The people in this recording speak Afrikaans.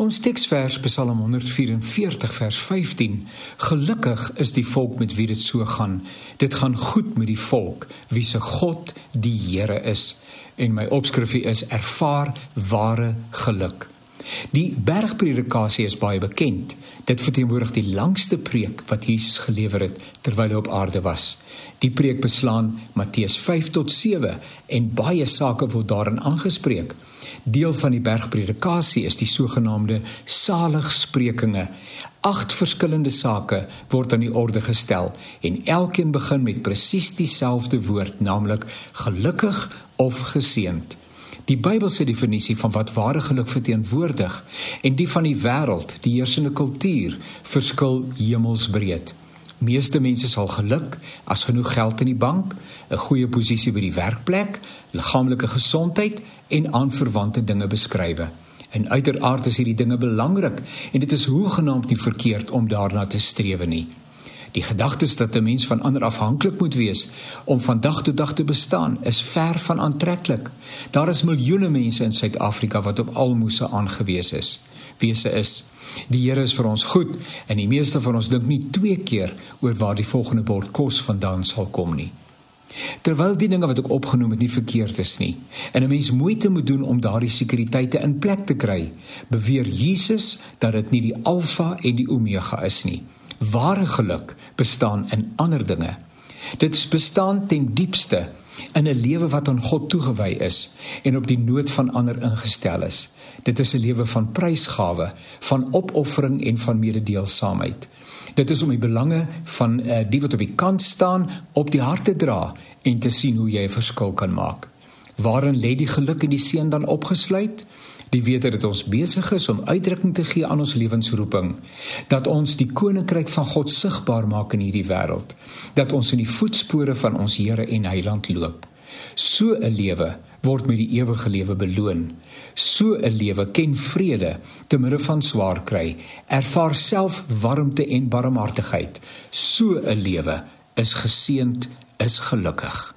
Ons teksvers Psalm 144 vers 15. Gelukkig is die volk met wie dit so gaan. Dit gaan goed met die volk wie se God die Here is. En my opskrifie is ervaar ware geluk. Die bergpredikasie is baie bekend. Dit verteenwoordig die langste preek wat Jesus gelewer het terwyl hy op aarde was. Die preek beslaan Matteus 5 tot 7 en baie sake word daarin aangespreek. Deel van die bergpredikasie is die sogenaamde saligsprekinge. Agt verskillende sake word aan die orde gestel en elkeen begin met presies dieselfde woord, naamlik gelukkig of geseënd. Die Bybelse definisie van wat ware geluk verteenwoordig en die van die wêreld, die heersende kultuur, verskil hemelsbreed. Meeste mense sal geluk as genoeg geld in die bank, 'n goeie posisie by die werkplek, liggaamlike gesondheid en aanverwante dinge beskryf. En uiteraard is hierdie dinge belangrik en dit is hoegenaamd nie verkeerd om daarna te streef nie. Die gedagte dat 'n mens van ander afhanklik moet wees om van dag tot dag te bestaan, is ver van aantreklik. Daar is miljoene mense in Suid-Afrika wat op almoses aangewese is. Wese is Die Here is vir ons goed en die meeste van ons dink nie twee keer oor waar die volgende bord kos vandaan sal kom nie. Terwyl die dinge wat ek opgenoem het nie verkeerd is nie en 'n mens moeite moet doen om daardie sekuriteite in plek te kry, beweer Jesus dat dit nie die alfa en die omega is nie. Ware geluk bestaan in ander dinge. Dit bestaan ten diepste in 'n lewe wat aan God toegewy is en op die nood van ander ingestel is. Dit is 'n lewe van prysgawe, van opoffering en van mededeelsaamheid. Dit is om die belange van uh, die wat op die kant staan op die hart te dra en te sien hoe jy 'n verskil kan maak. Waarin lê die geluk en die seën dan opgesluit? Die wete dat ons besig is om uitdrukking te gee aan ons lewensroeping, dat ons die koninkryk van God sigbaar maak in hierdie wêreld, dat ons in die voetspore van ons Here en Heiland loop. So 'n lewe word met die ewige lewe beloon. So 'n lewe ken vrede te midde van swaar kry, ervaar self warmte en barmhartigheid. So 'n lewe is geseënd, is gelukkig.